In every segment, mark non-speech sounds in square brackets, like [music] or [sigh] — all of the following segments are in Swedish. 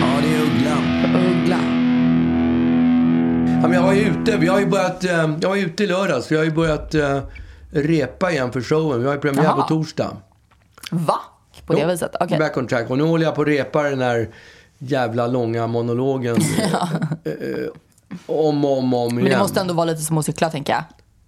Ja, det är Uggla. Uggla. Ja, men jag var ju ute. Vi har ju börjat... eh, Jag var ute i lördags. Vi har ju börjat eh, repa igen för showen. Vi har ju premiär på torsdag. Va? På det Jo, viset? Okej. Back on track. Och nu håller jag på att repa den här jävla långa monologen. [laughs] eh, eh, om och om, om igen. Men det måste ändå vara lite som att cykla, tänker jag.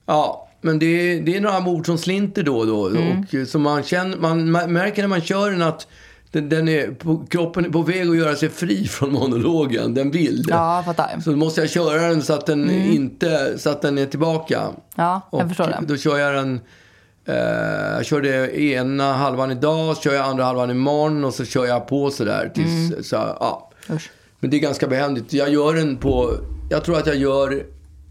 Ja, men det är, det är några ord som slinter då och då. Mm. Och, eh, så man, känner, man ma- märker när man kör den att den, den är på, kroppen är på väg att göra sig fri från monologen. Den vill. Ja, fattar. Så måste jag köra den så att den, inte, så att den är tillbaka. Ja, jag Och förstår det. Då kör jag den... Eh, jag körde ena halvan idag, så kör jag andra halvan imorgon och så kör jag på sådär. Tills, så, ja. Mm. Usch. Men det är ganska behändigt. Jag gör den på... Jag tror att jag gör...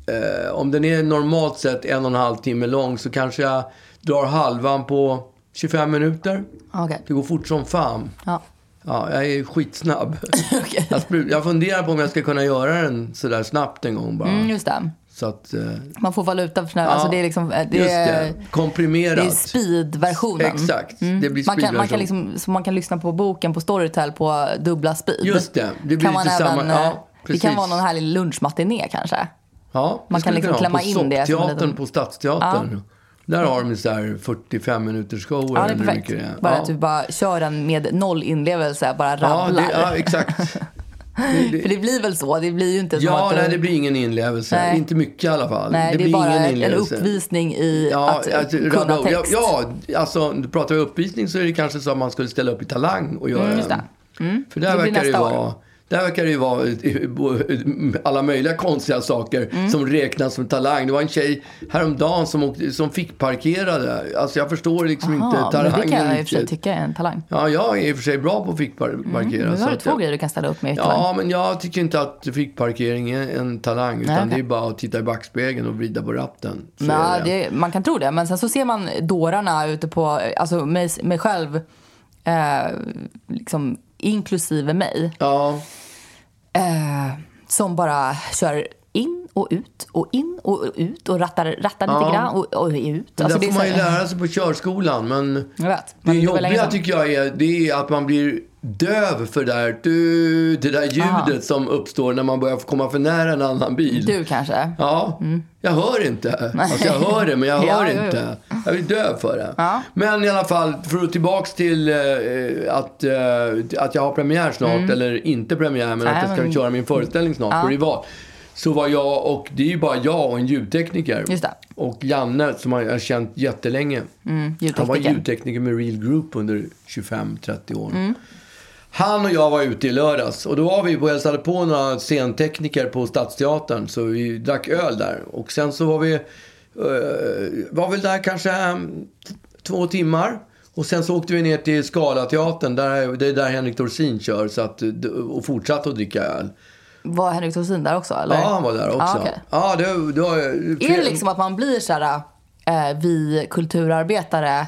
Eh, om den är normalt sett en och en halv timme lång så kanske jag drar halvan på 25 minuter. Okej. Det går fort som fan. Ja. Ja, jag är skitsnabb. [laughs] Okej. jag, jag funderar på om jag ska kunna göra den sådär snabbt en gång bara. Mm, just det. Så att... Eh, Man får valuta för sina... Alltså det är liksom... eh, Det just är, det. Komprimerat. det är speed-versionen. Exakt. Det blir Man kan, man kan liksom, så man kan lyssna på boken på Storytel på dubbla speed. Just det. Det blir kan man lite även, samma- ja, eh, det precis. kan vara någon härlig lunchmatiné kanske. Ja, det Man kan liksom klämma in det som liten- på Stadsteatern. Där har de så här 45 minuters shower. Ja, det är perfekt. det är. Bara ja. att du bara kör den med noll inlevelse, bara ja, rabblar. det, ja, exakt. [laughs] Det- För det blir väl så? Det blir ju inte Ja, att du... nej, det blir ingen inlevelse. Nej. Inte mycket i alla fall. Nej, det, blir är bara ingen en uppvisning i Ja, att alltså, kunna text. Ja, ja, alltså du pratar vi uppvisning så är det kanske så att man skulle ställa upp i Talang och göra Mm, en. det. För där Det blir verkar det ju nästa år. Där verkar det ju vara alla möjliga konstiga saker Mm. som räknas som talang. Det var en tjej häromdagen som, åkte, som fick parkerade. Alltså jag förstår liksom inte Aha, men talangen det kan jag i och för sig tycka är en talang. Ja, jag är i och för sig bra på att fick par- parkera. Men nu har du två jag- grejer du kan ställa upp med talang. Ja, men jag tycker inte att fickparkering är en talang. Utan Nej, okej. det är bara att titta i backspegeln och vrida på ratten. Nej, det, man kan tro det. Men sen så ser man dårarna ute på, alltså mig, mig själv, eh, liksom inklusive mig, Ja, eh, som bara kör in och ut och in och ut och rattar, rattar lite Ja. grann och, och ut. det Alltså, det får man ju lära sig på körskolan. Men det men länge jobbiga tycker jag är, det är att man blir döv för det där, du, det där ljudet Aha. som uppstår när man börjar komma för nära en annan bil. Du kanske? Ja, jag hör inte. Alltså jag hör det, men jag [laughs] Ja, hör jo. inte. Jag blir döv för det. Ja. Men i alla fall, för att tillbaks till eh, att, eh, att jag har premiär snart, eller inte premiär, men Mm. Nej, att jag ska men- köra min föreställning snart Ja. på Rival. Så var jag, och det är ju bara jag och en ljudtekniker. Och Janne, som jag har känt jättelänge. Mm, Han var ljudtekniker med Real Group under 25-30 år. Mm. Han och jag var ute i lördags och då var vi och hälsade på några scentekniker på Stadsteatern. Så vi drack öl där. Och sen så var vi, eh, var väl där kanske t- två timmar. Och sen så åkte vi ner till Scalateatern, där, det är där Henrik Dorsin kör. Så att, och fortsatte att dricka öl. Var Henrik Dorsin där också? Eller? Ja, han var där också. Ja, okej. Ja, det, det var, Är det liksom att man blir så här, eh, vi kulturarbetare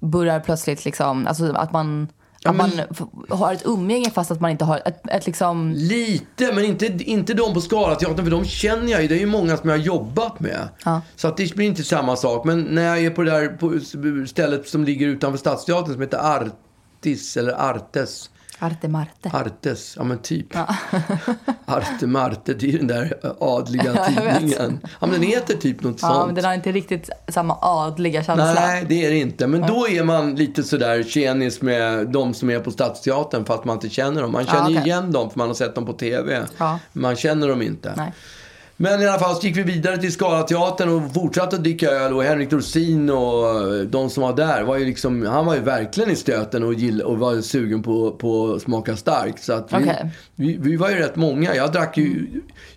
börjar plötsligt liksom, alltså att man, Ja, att men- man f- har ett umgänge fast att man inte har ett, ett liksom, Lite, men inte, inte de på Scalateatern, för de känner jag ju. Det är ju många som jag har jobbat med. Ja. Så att det blir inte samma sak. Men när jag är på det där på stället som ligger utanför Stadsteatern som heter Artis, eller Artes. Arte Marte. Artes, ja men typ. [laughs] Arte Marte, det är ju den där adliga [laughs] Ja, tidningen. Ja men den heter typ något Ja, sånt. men den har inte riktigt samma adliga känsla. Nej, det är det inte. Men då är man lite sådär tjenis med de som är på Stadsteatern fast man inte känner dem. Man känner ju okej. igen dem för man har sett dem på TV. Ja. Man känner dem inte. Nej. Men i alla fall så gick vi vidare till Scalateatern och fortsatte att dricka öl och Henrik Dorsin och de som var där var ju liksom, han var ju verkligen i stöten och, gill, och var sugen på, på att smaka starkt. Så att vi, Okej. vi, vi var ju rätt många. Jag drack ju,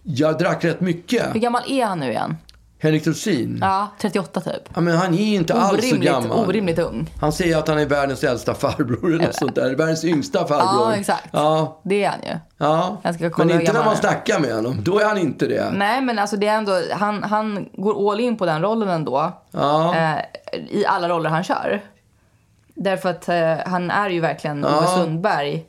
jag drack rätt mycket. Hur gammal är han nu igen? Henrik Dorsin. Ja. Ja, 38 typ. men han är ju inte alls så Orimligt, gammal. orimligt ung. Han säger att han är världens äldsta farbror eller något sånt där. Världens yngsta farbror. Ja, exakt. Ja, Det är han ju. ja. Jag ska kolla Men inte när man snackar med honom. Då är han inte det. Nej, men alltså det är ändå, han, han går all in på den rollen ändå. Ja. Eh, I alla roller han kör. Därför att eh, han är ju verkligen Ove Ja. Sundberg.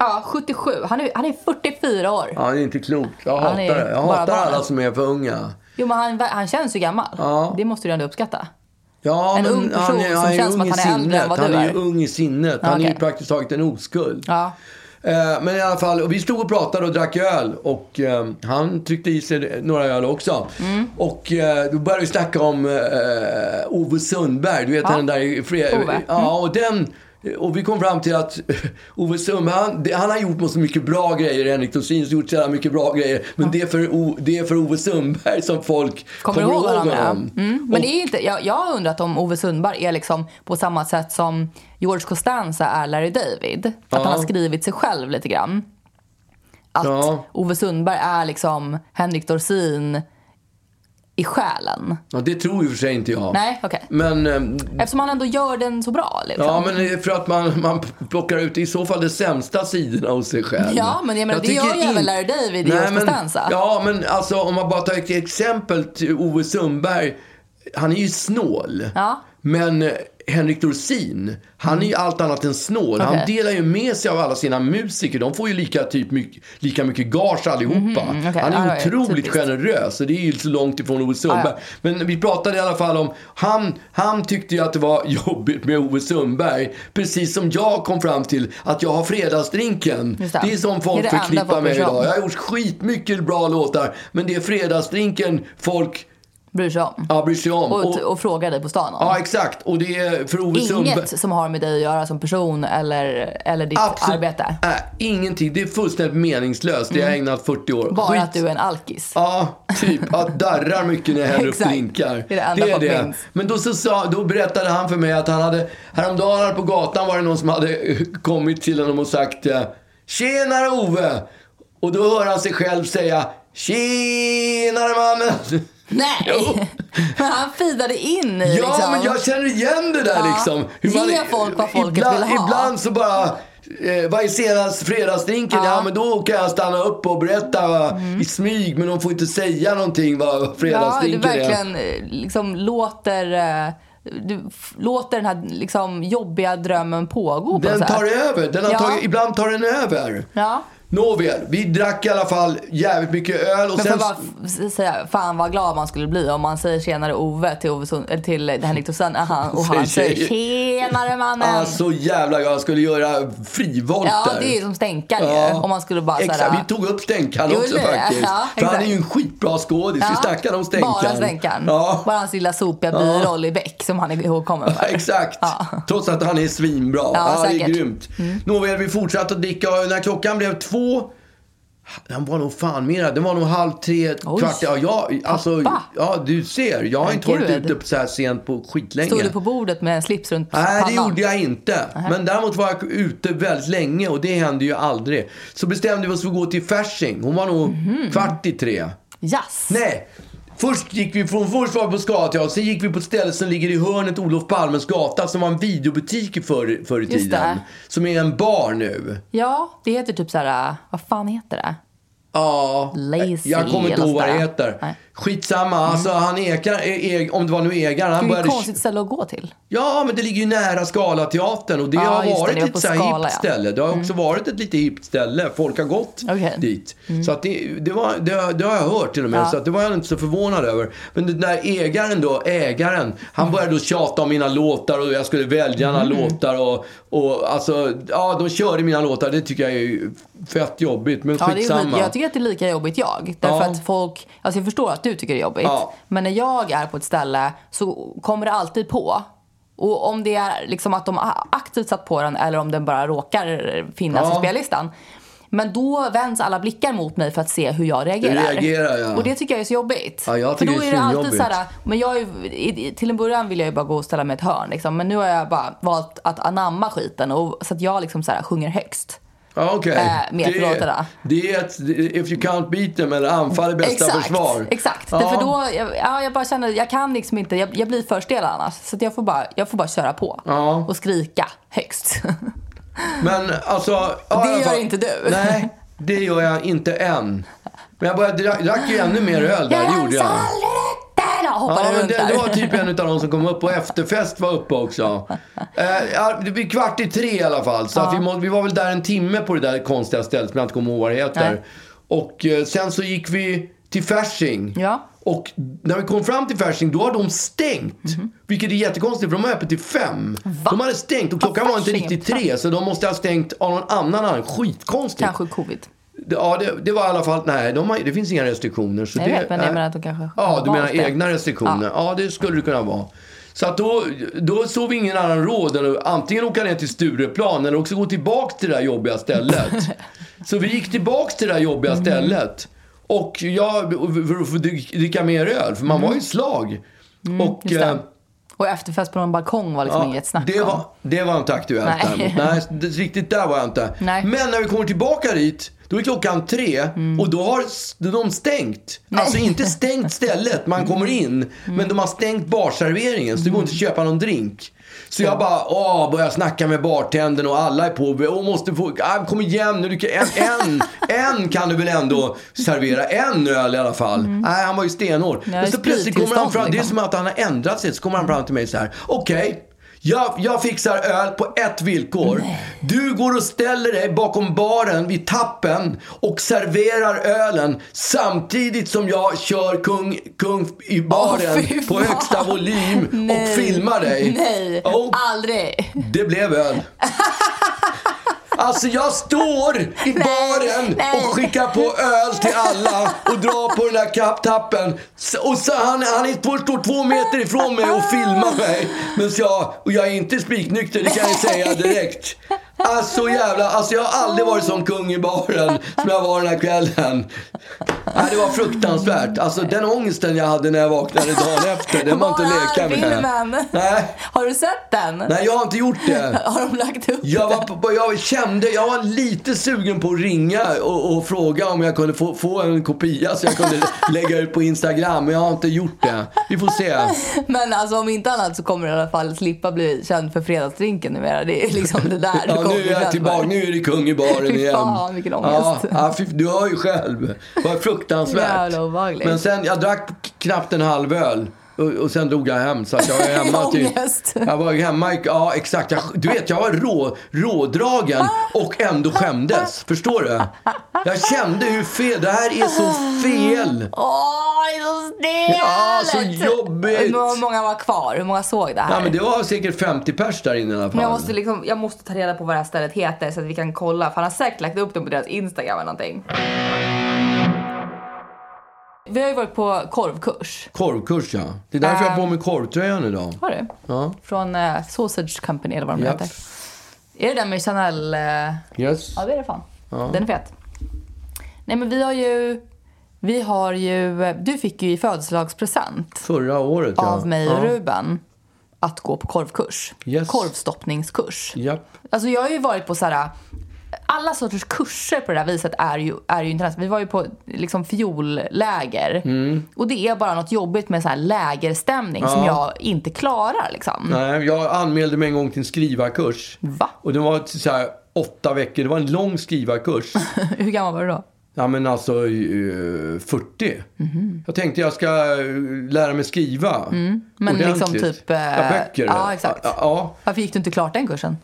Ja, 77. Han är, han är 44 år. Ja, det är inte klokt. Jag Han hatar det. Jag hatar alla som är för unga. Jo, men han, han känns ju gammal. Ja. Det måste du ändå uppskatta. Ja, En men ung person han är, som han är känns som att han är äldre än sinnet. vad Han du är ju är. ung i sinnet. Han är ju praktiskt taget en oskuld. Ja. Eh, Men i alla fall, vi stod och pratade och drack öl och eh, han tryckte i sig några öl också. Mm. Och eh, då började vi snacka om eh, Ove Sundberg, du vet Ja. den där... Fre- Ove. Ja, och den... Och vi kom fram till att [laughs] Ove Sundberg, han, han har gjort så mycket bra grejer. Henrik Dorsin har gjort så mycket bra grejer. Men det, är för, O- det är för Ove Sundberg som folk Kommer du ihåg honom? Ja. honom. Mm. Men det är inte, jag, jag har undrat om Ove Sundberg är liksom på samma sätt som George Costanza är Larry David. Att Ja. han har skrivit sig själv lite grann. Att Ja. Ove Sundberg är liksom Henrik Dorsin i själen. Ja, det tror och för sig inte jag. Nej, okej. Men, eh, Eftersom han ändå gör den så bra. Liksom. ja, men det för att man, man plockar ut i så fall de sämsta sidorna hos sig själv. Ja, men jag menar, det tycker gör ju in- även Larry David i George Costanza. Ja, men alltså om man bara tar ett exempel till Ove Sundberg. Han är ju snål. Ja. Men eh, Henrik Dorsin, han är ju allt annat än snål. Han Okej. delar ju med sig av alla sina musiker. De får ju lika, typ, mycket, lika mycket gage allihopa. Mhm, okej. Han är ju ja, otroligt typiskt. generös. Och det är ju så långt ifrån Ove Sundberg. Ja, Men vi pratade i alla fall om, han, han tyckte ju att det var [laughs] jobbigt med Ove Sundberg. Precis som jag kom fram till att jag har fredagsdrinken. Det. Det är som folk Det är det enda förknippar om. idag. Jag har gjort skitmycket bra låtar. Men det är fredagsdrinken folk Bryr sig om. ja, bryr sig om. Och, Och- och frågar dig på stan om. Ja, exakt. Och det är för Ove Sundberg. Inget som har med dig att göra som person eller, eller ditt arbete. Nej, ingenting. Det är fullständigt meningslöst. Det har jag ägnat 40 år. Mm. Bara Skit- att du är en alkis. Ja, typ. Jag darrar mycket när jag häller upp drinkar. Det är det enda folk minns. Men då, så sa, då berättade han för mig att han hade, häromdagen här på gatan var det någon som hade kommit till honom och sagt eh, Tjenare Ove! Och då hör han sig själv säga Tjenare mannen! Nej! Jo. [laughs] Men han feedade in i Ja, liksom. men jag känner igen det där Ja. liksom. Ge folk vad folket ibland, vill ha. Ibland så bara, eh, vad är senast fredagsdrinken? Ja. Ja. Mm. men då kan jag stanna upp och berätta va, i smyg. Men de får inte säga någonting vad Ja, du fredagsdrinken är. verkligen eh, liksom låter... eh, Du låter den här liksom, jobbiga drömmen pågå på Den något tar över. Den Ja. tagit, ibland tar den över. Ja. Nåväl, vi drack i alla fall jävligt mycket öl. Och Men sen, bara säga, fan vad glad man skulle bli om man säger tjenare Ove till, Ove Sund, eller till Henrik Dorsin och han, och han Säger- tjenare mannen. ah, så jävla jag skulle göra frivolter. ja, det är ju som stänkare Ja. Om man skulle bara Exakt, såhär, vi tog upp Stänkan Jo, också det- faktiskt. ja, För han är ju en skitbra skådis. Vi snackade om Stänkan. Bara Stänkan. Ja. Bara hans lilla sopiga biroll i Beck som han är ihågkommen för. [laughs] Exakt. Ja. Trots att han är svinbra. Ja, Ja, det är säkert. Mm. grymt. Nåväl, vi fortsatte att dricka och när klockan blev två den var nog fan mera. Den var nog halv tre, Oj. kvart. Ja, jag, alltså, Pappa. ja, du ser. Jag har inte varit ute så här sent på skitlänge. Stod du på bordet med en slips runt Nej, det pannan? gjorde jag inte. Men däremot var jag ute väldigt länge och det hände ju aldrig. Så bestämde vi oss för att gå till Fasching. Hon var nog Mhm. kvart i tre. Jazz. Nej! Först gick vi från, först var vi på Scalateatern, sen gick vi på ett ställe som ligger i hörnet Olof Palmes gata som var en videobutik förr, förr i Just tiden. det. Som är en bar nu. Ja, det heter typ såhär, vad fan heter det? Ja, Lazy jag kommer inte ihåg vad det heter. Nej. Skitsamma, alltså han ekar, e, om det var nu ägaren, han Det är konstigt ställe att gå till. Ja, men det ligger ju nära Scalateatern och det Ja, har varit det ett så här hippt ja. Mm. ställe. Det har också varit ett lite hippt ställe. Folk har gått. Mm. dit. Så att det, det, var, det, det har jag hört till och med. Ja. Så att det var jag inte så förvånad över. Men den där ägaren då, ägaren, han började då tjata om mina låtar och jag skulle välja några Mm. låtar. Och, och alltså, ja, de körde mina låtar. Det tycker jag är fett jobbigt. Men Ja, det är skitsamma. Jag tycker att det är lika jobbigt jag. Därför Ja. att folk, alltså jag förstår att du tycker det är jobbigt. Ja. Men när jag är på ett ställe så kommer det alltid på. Och om det är liksom att de aktivt satt på den eller om den bara råkar finnas Ja. i spellistan. Men då vänds alla blickar mot mig för att se hur jag reagerar. reagerar, ja. Och det tycker jag är så jobbigt. Ja, jag för tycker då det är är det alltid så här, men jag är, till en början vill jag ju bara gå och ställa mig i ett hörn liksom. Men nu har jag bara valt att anamma skiten och, så att jag liksom så här sjunger högst. Okej. Eh, med det, det är ett, if you can't beat them, eller anfall är bästa exakt, försvar. Exakt. Ja. Därför då, jag, ja, jag bara känner, jag kan liksom inte, jag, jag blir för stel annars. Så jag, får bara, jag får bara köra på Ja. och skrika högst. [laughs] Men alltså... ja, alla gör fall- inte du. Nej, det gör jag inte än. Men jag började, drack, ju ännu mer öl där, det gjorde jag. Där hoppade Ja, runt det, där. det var typ en av de som kom upp och efterfest var uppe också. [laughs] Eh, ja, det blir kvart i tre i alla fall. Så att vi, må, vi var väl där en timme på det där konstiga stället som jag inte kommer ihåg vad det heter. Nej. Och eh, sen så gick vi till Fasching. Ja. Och när vi kom fram till Fasching, då har de stängt. Mhm. Vilket är jättekonstigt, för de har öppet till fem. De hade stängt och klockan var inte riktigt tre. Så de måste ha stängt av någon annan anledning. Skitkonstigt. Kanske covid. Ja, det, det var i alla fall, nej, de har, det finns inga restriktioner. Så Jag det, vet, men jag menar att de kanske Ja, du menar det. egna restriktioner. Ja. det skulle det kunna vara. Så att då, då såg vi ingen annan råd än att antingen åka ner till Stureplan eller också gå tillbaka till det där jobbiga stället. [laughs] så vi gick tillbaka till det där jobbiga Mm. stället. Och jag, för att få dricka mer öl, för man var i slag. och, Mm. det. eh, Och efterfest på någon balkong var liksom inget snack det om. var, det var inte aktuellt Nej. Nej, riktigt där var jag inte. Nej. Men när vi kommer tillbaka dit, då är klockan tre och då har de stängt. Alltså inte stängt [laughs] stället, man kommer in. Men de har stängt barserveringen så det går inte att köpa någon drink. Så jag bara åh, börjar snacka med bartendern och alla är på. Och måste få, ah, kom igen nu, du kan, en, en, [laughs] en kan du väl ändå servera. En öl i alla fall. Nej, han var ju stenhård. Men så plötsligt kommer han fram, det är liksom. som att han har ändrat sig. Så kommer han fram till mig så här. Okej, jag, jag fixar öl på ett villkor. Du går och ställer dig bakom baren vid tappen och serverar ölen samtidigt som jag kör kung, kung i baren fy på högsta volym och Nej. filmar dig. Nej, Oh, aldrig. det blev öl. [laughs] Alltså jag står i baren och skickar på öl till alla och drar på den där kapptappen. Och så han, han står två meter ifrån mig och filmar mig. Men jag, och jag är inte spiknykter, det kan jag säga direkt. Alltså jävla, alltså jag har aldrig varit sån kung i baren som jag var den här kvällen. Nej, det var fruktansvärt. Alltså den ångesten jag hade när jag vaknade dagen efter, den var inte att leka med. filmen? Nej, Har du sett den? nej jag har inte gjort det. Har de lagt upp Jag, var, på- jag kände, jag var lite sugen på att ringa och, och fråga om jag kunde få, få en kopia så jag kunde [laughs] lägga ut på Instagram. Men jag har inte gjort det. Vi får se. Men alltså om inte annat så kommer du i alla fall slippa bli känd för fredagsdrinken numera. Det är liksom det där du Ja, kommer nu är jag tillbaka. Nu är det kung i baren [laughs] igen. fan, vilken ångest. Ja, ja, du hör ju själv. Det var fruktansvärt. Jävla obehagligt. Men sen, jag drack knappt en halv öl. Och, och sen drog jag hem. Så att jag var hemma. Ångest. Jag var hemma, i- ja exakt. Jag, du vet, jag var rå, rådragen och ändå skämdes. Förstår du? Jag kände hur fel, det här är så fel. Åh, det är så stelt! Ja, så jobbigt. Hur många var kvar? Hur många såg det här? Ja, men det var säkert 50 pers där inne i alla fall. Men jag måste, liksom, jag måste ta reda på vad det här stället heter så att vi kan kolla. För han har säkert lagt upp det på deras Instagram eller någonting. Vi har ju varit på korvkurs. Korvkurs ja. Det är därför jag har på Ehm. mig korvtröjan idag. Har du? Ja. Från eh, Sausage Company eller vad de Japp. heter. Är det den med Chanel? Eh... Yes. Ja, det är det fan. Den är fet. Nej, men vi har ju... Vi har ju... Du fick ju i födelsedagspresent Förra året ja. av mig och ja. Ruben att gå på korvkurs. Yes. Korvstoppningskurs. Japp. Alltså jag har ju varit på så här... Alla sorters kurser på det där viset är ju, är ju intressant. Vi var ju på liksom fiolläger. Mm. Och det är bara något jobbigt med så här lägerstämning som jag inte klarar liksom. Nej, jag anmälde mig en gång till en skrivarkurs. Va? Och det var så här åtta veckor. Det var en lång skrivarkurs. [laughs] Hur gammal var du då? Ja men alltså eh, 40. Jag tänkte jag ska eh, lära mig skriva. Mhm. Men liksom ordentligt. typ, eh, ja, böcker. ja, exakt. Ja, ja. Varför gick du inte klart den kursen?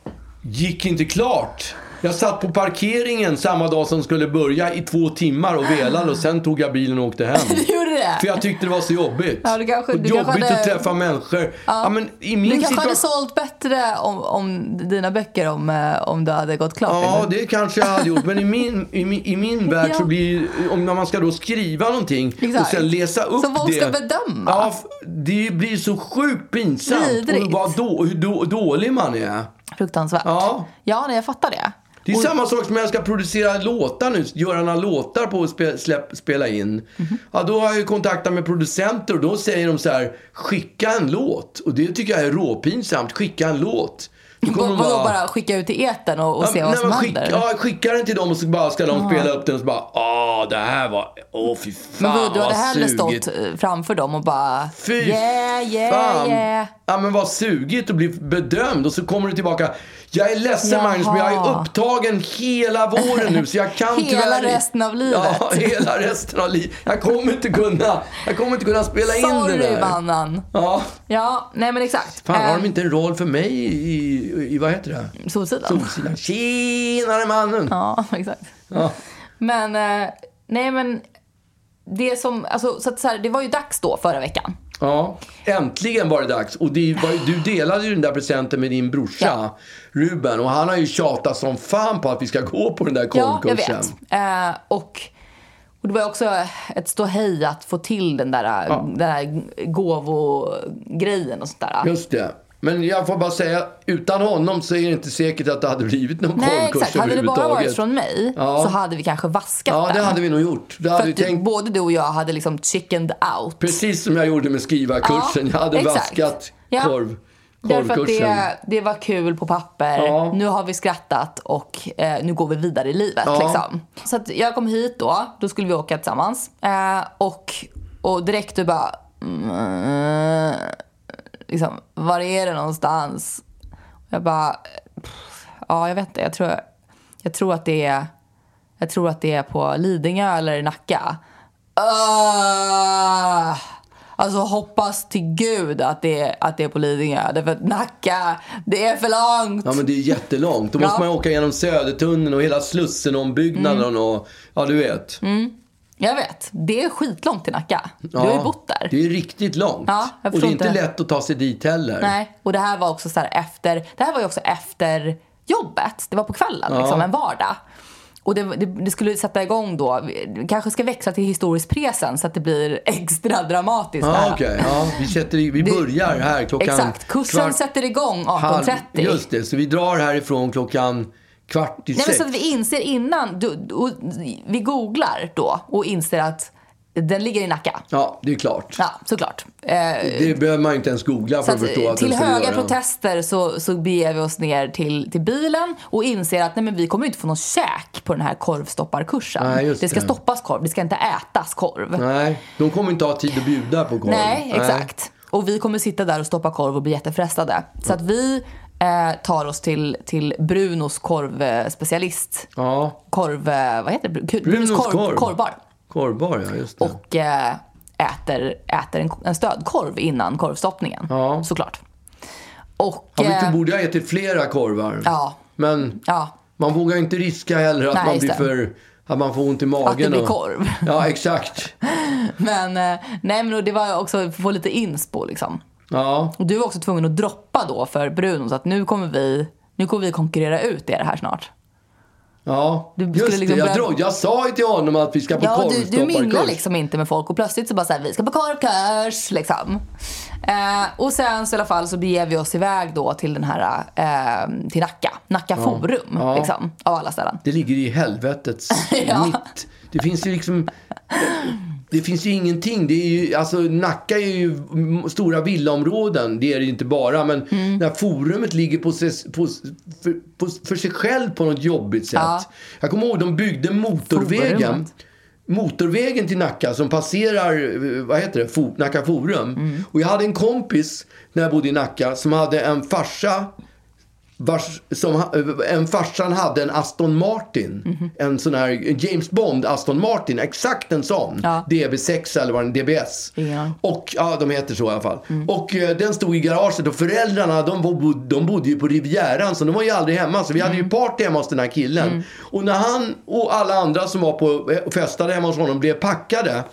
Gick inte klart. Jag satt på parkeringen samma dag som skulle börja i två timmar och velade och sen tog jag bilen och åkte hem. [laughs] Du gjorde det? För jag tyckte det var så jobbigt. Ja, du kanske- och du jobbigt hade- att träffa människor. Ja. men i min Du kanske hade situation... sålt bättre om, om dina böcker om, eh, om du hade gått klart. Ja, det kanske jag hade gjort. Men i min, i min, i min [laughs] värld Ja. så blir om när man ska då skriva någonting Exakt. och sen läsa upp Så folk det. ska bedöma. Ja, det blir så sjukt pinsamt. Och vad då, hur då, dålig man är. Fruktansvärt. Ja. ja, nej, jag fattar det. Det är Och- samma sak som när jag ska producera låtar nu, göra några låtar på att släpp, spela in. Mhm. Ja, då har jag ju kontaktat med producenter och då säger de så här, skicka en låt. Och det tycker jag är råpinsamt, skicka en låt. Vad- Vadå, bara skicka ut i etern och, och se Ja, vad nej, som men händer? skicka, ja, skicka den till dem och så bara ska de spela upp den och så bara, åh det här var, åh fy fan Men vadå, du vad hade hellre stått eh, framför dem och bara Fy yeah, yeah, fan. yeah. Ja men vad sugigt att bli bedömd och så kommer du tillbaka. Jag är ledsen Jaha. Magnus men jag är upptagen hela våren nu så jag kan [laughs] Hela tyvärr resten av livet. Ja, [laughs] hela resten av livet. Jag kommer inte kunna, jag kommer inte kunna spela in den Sorry där. mannen. Ja. Ja, nej men exakt. Fan, har de inte en roll för mig i, i, i vad heter det? Solsidan. Solsidan. Tjenare mannen! Ja, [laughs] exakt. Ja. Men, eh, nej men. Det som, alltså, så att så här, det var ju dags då förra veckan. Ja, äntligen var det dags. Och det var, du delade ju den där presenten med din brorsa Ja. Ruben. Och han har ju tjatat som fan på att vi ska gå på den där Ja, jag korvkursen. vet. Eh, och, och det var också ett ståhej att få till den där, den där gåvogrejen och sånt där. Just det. Men jag får bara säga, utan honom så är det inte säkert att det hade blivit någon Nej, korvkurs exakt. Hade det bara varit från mig Ja. så hade vi kanske vaskat Ja, det hade vi nog gjort. För hade vi att du, tänkt både du och jag hade liksom chickened out. precis som jag gjorde med skrivarkursen. jag hade exakt. vaskat Ja. korv, Därför att det, det var kul på papper. Ja. Nu har vi skrattat och eh, nu går vi vidare i livet. Ja. Liksom. Så att jag kom hit då, då skulle vi åka tillsammans. Eh, och, och direkt du bara... Mm, liksom, var är det någonstans? Jag bara... pff, Ja, jag vet inte. Jag tror, jag tror att det är... Jag tror att det är på Lidingö eller Nacka. Uh, alltså hoppas till gud att det, är, att det är på Lidingö. Därför att Nacka, det är för långt. Ja men det är jättelångt. Då måste Ja. Mm. man åka genom Södertunneln och hela Slussen-ombyggnaden och ja du vet. Jag vet, det är skitlångt till Nacka. Du har ju bott där. Det är riktigt långt. Ja, och det är inte inte. lätt att ta sig dit heller. Nej, och det här var också så här efter, det här var ju också efter jobbet. Det var på kvällen, liksom, en vardag. Och det, det, det skulle sätta igång då, vi kanske ska växla till historisk presens så att det blir [laughs] extra dramatiskt. Ja, där. okej. Ja, vi, sätter, vi börjar här klockan... Exakt, kursen kvart- sätter igång halv- 18.30. Just det, så vi drar härifrån klockan kvart i Nej, men sex. så att vi inser innan, du, du, vi googlar då och inser att den ligger i Nacka. Ja, det är klart. Ja, såklart. Eh, Det behöver man ju inte ens googla för att att, förstå att till höga göra. protester så, så beger vi oss ner till, till bilen och inser att nej, men vi kommer inte få någon käk på den här korvstopparkursen. Nej, just det ska det. stoppas korv, det ska inte ätas korv. Nej, de kommer inte ha tid att bjuda på korv. Nej, exakt. Och vi kommer sitta där och stoppa korv och bli jättefrestade. Så att vi eh, tar oss till, till Brunos korvspecialist. Ja, Korv... eh, Vad heter det? Brunos, Brunos korv. Korvbar. Korvbar ja, just det. Och eh, äter, äter en, en stödkorv innan korvstoppningen. Ja. Såklart. Och... ja, vi eh, borde ha ätit flera korvar. Ja. Men Ja. man vågar inte riska heller att Nej, man blir för... Att man får ont i magen. Att det blir och- korv. Ja, exakt. [laughs] Men, eh, nej, men det var också att få lite inspo liksom. Ja, Och du var också tvungen att droppa då för Bruno så att nu kommer vi, nu kommer vi konkurrera ut er här snart. Ja. Du just skulle liksom det. Jag, börja- jag sa ju till honom att vi ska på Ja, du, du korvstopparkurs. minglar liksom inte med folk och plötsligt så bara såhär, vi ska på korvkurs liksom. Eh, och sen så i alla fall så beger vi oss iväg då till den här, eh, till Nacka. Nacka Forum Ja. liksom, av alla ställen. Det ligger i helvetets [laughs] Ja. mitt. Det finns ju liksom... Det finns ju ingenting. Det är ju, alltså, Nacka är ju stora villaområden. Det är det ju inte bara. Men Mm. när forumet ligger på sig, på, för, på, för sig själv på något jobbigt sätt. Ja. Jag kommer ihåg de byggde motorvägen. Forumet. Motorvägen till Nacka som passerar, eh, vad heter det, Fo, Nacka Forum. Mm. Och jag hade en kompis när jag bodde i Nacka som hade en farsa Vars, som, en farsan hade en Aston Martin. Mhm. En sån här James Bond Aston Martin. Exakt en sån. Ja. DB6 eller vad den DBS. Mm. Och, ja, de heter så i alla fall. Och eh, den stod i garaget och föräldrarna de, bod, de bodde ju på Rivieran så de var ju aldrig hemma. Så vi hade Mm. ju party hemma hos den här killen. Och när han och alla andra som var på eh, festade hemma hos honom blev packade.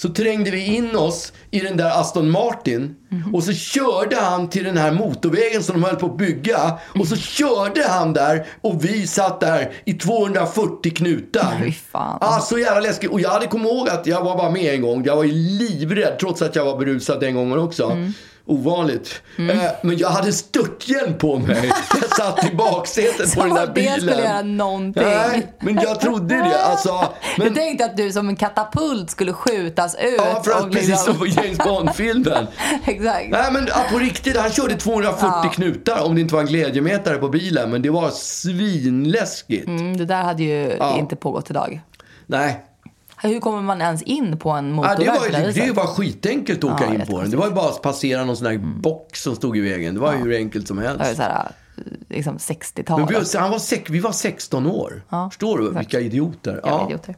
Så trängde vi in oss i den där Aston Martin. Mhm. Och så körde han till den här motorvägen som de höll på att bygga. Och så körde han där och vi satt där i 240 knutar. Fy fan. Ah, så jävla läskigt. Och jag hade kommit ihåg att jag var bara med en gång. Jag var ju livrädd trots att jag var berusad den gången också. Mm. Ovanligt. Eh, men jag hade störthjälm på mig. [laughs] Jag satt i baksätet på Som den där bilen. det skulle göra någonting. Nej, men jag trodde det. Alltså, men, Du tänkte att du som en katapult skulle skjutas ut. ja, för att, och precis liksom- som på James Bond-filmen. [laughs] Exakt. Nej men ja, på riktigt, han körde 240 knutar om det inte var en glädjemätare på bilen. Men det var svinläskigt. Mm, det där hade ju Ja. inte pågått idag. Nej. Hur kommer man ens in på en Ja, motorväg det, på det var, viset? det var skitenkelt att åka Ja, in på den. Det var ju bara att passera någon sån här box som stod i vägen. Det var ju hur enkelt som Det helst. så här, liksom Men 60-talet. vi, han var sex, vi var 16 år. Förstår du? Vilka idioter. Ja. idioter.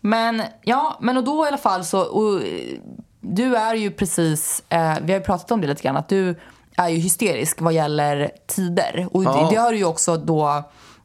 Men ja, men och då i alla fall så, och, eh, du är ju precis, eh, vi har ju pratat om det lite grann, att du är ju hysterisk vad gäller tider. Och Ja. det, det har du ju också då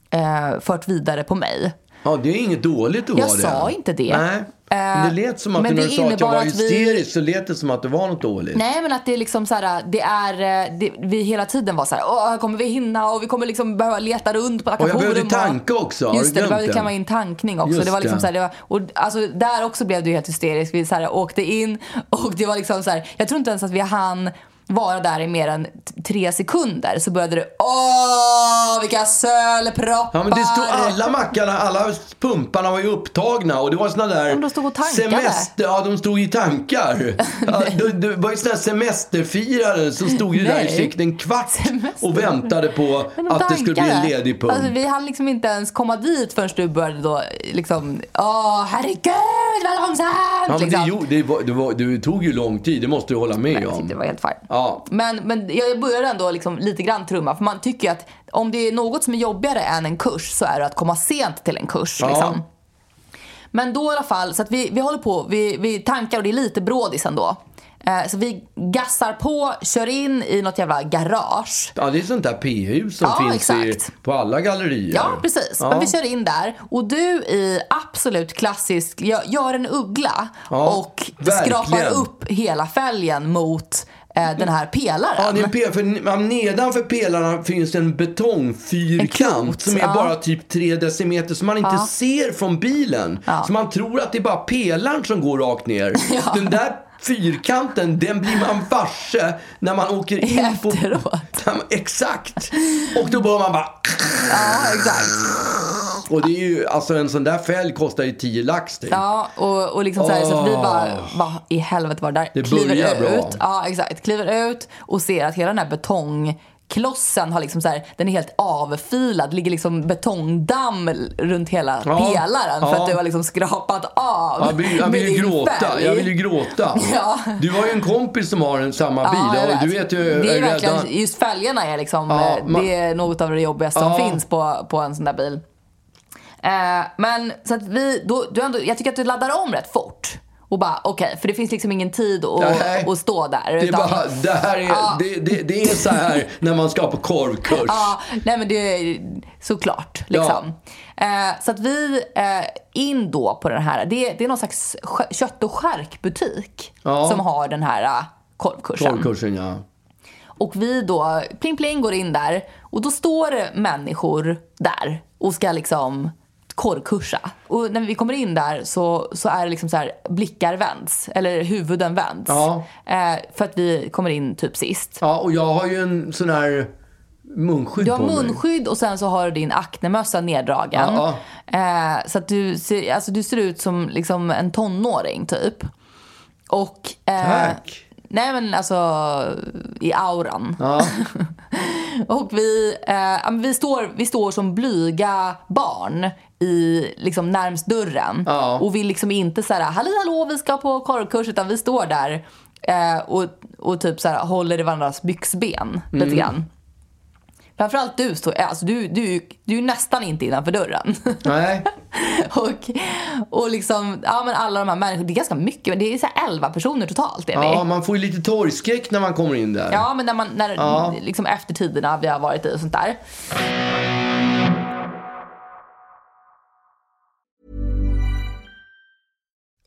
eh, fört vidare på mig. Ja, det är inget dåligt att Jag vara det. sa inte det. Nej. Men det lät som att men när du sa att jag var att vi- hysterisk så lät det som att det var något dåligt. Nej men att det är liksom så här, det är, eh, det, vi hela tiden var så här, åh kommer vi hinna och vi kommer liksom behöva leta runt på Och jag behövde tanka också, Just du det, glömt behövde klämma in tankning också. Just det var liksom så här, det var, och alltså där också blev du helt hysterisk. Vi så här, åkte in och det var liksom så här, jag tror inte ens att vi hann vara där i mer än tre sekunder så började det åh vilka sölproppar. Ja men det stod alla mackarna, alla pumparna var ju upptagna och det var såna där men de stod och tankade. ja de stod i tankar. [laughs] Ja, det, det var ju såna semesterfirare som stod ju där i sikt en kvart Semester. och väntade på Men de att det skulle bli en ledig pump. Alltså, vi hann liksom inte ens komma dit förrän du började då liksom, åh herregud vad långsamt! ja, men det, liksom. jo, det, var, det, var, det tog ju lång tid, det måste du hålla med tyckte om. det var helt fine. Ja. Men, men jag började ändå liksom lite grann trumma. För man tycker att om det är något som är jobbigare än en kurs så är det att komma sent till en kurs. Ja. Liksom. Men då i alla fall, så att vi, vi håller på, vi, vi tankar och det är lite brådis ändå. Eh, så vi gassar på, kör in i något jävla garage. Ja, det är sånt där p-hus som Ja, finns i, på alla gallerier. Ja, precis. Ja. Men vi kör in där och du i absolut klassisk, gör, en uggla Ja, och verkligen. skrapar upp hela fälgen mot den här pelaren. Ja, det är en pel, för ja, nedanför pelarna finns en En betongfyrkant klot, som är ja. bara typ tre decimeter som man inte ser från bilen. Så man tror att det är bara pelaren som går rakt ner. [laughs] Den där fyrkanten, den blir man varse när man åker in på... Efteråt. Ja, men Exakt! Och då börjar man bara... Ja, exakt. Och det är ju, alltså en sån där fälg kostar ju 10 lax typ. Ja, och, och liksom så, här, så att vi bara, vad i helvete var det där? Det kliver börjar ut. bra. Ja, exakt. Kliver ut och ser att hela den här betongklossen har liksom så här, den är helt avfilad. Det ligger liksom betongdamm runt hela Ja, pelaren för ja. att du har liksom skrapat av Jag vill, jag vill ju gråta. Jag vill ju gråta. [laughs] Ja. Du har ju en kompis som har en samma bil. Ja, du vet ju, det är verkligen, just fälgarna är liksom, eh, man- det är något av det jobbigaste som finns på, på en sån där bil. Eh, men så att vi, då, du ändå, jag tycker att du laddar om rätt fort. Och bara okej, för det finns liksom ingen tid att, Nej. att stå där. Det är, utan- bara, det, här är, Ja. det, det, det är så här när man ska på korvkurs. Ja, nej men det är såklart. Liksom. Eh, så att vi eh, in då på den här, det, det är någon slags kött och skärkbutik Ja. som har den här eh, korvkursen. Korvkursen, ja. Och vi då, pling pling, går in där och då står människor där och ska liksom korvkursa. Och när vi kommer in där så, så är det liksom så här blickar vänds, eller huvuden vänds. Ja. Eh, för att vi kommer in typ sist. Ja, och jag har ju en sån här munskydd Du har på mig. munskydd och sen så har du din aknemössa neddragen. Ja, Eh, så att du ser, alltså du ser ut som liksom en tonåring typ. Och... Eh, Tack. Nej men alltså i auran. Ja. [laughs] Och vi, eh, vi, står, vi står som blyga barn i liksom närmst dörren. Ja. Och vill liksom inte så här, hallå hallå vi ska på korvkurs utan vi står där eh, och, och typ så här, håller i varandras byxben Mm. lite grann. Framförallt du, står, alltså du, du, du är ju nästan inte innanför dörren. Nej. [laughs] och, och liksom, ja men alla de här människorna, det är ganska mycket, men det är så här 11 personer totalt är vi. Ja, man får ju lite torgskräck när man kommer in där. Ja, men när man, när, Ja. liksom efter tiderna vi har varit i och sånt där.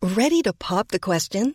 Ready to pop the question?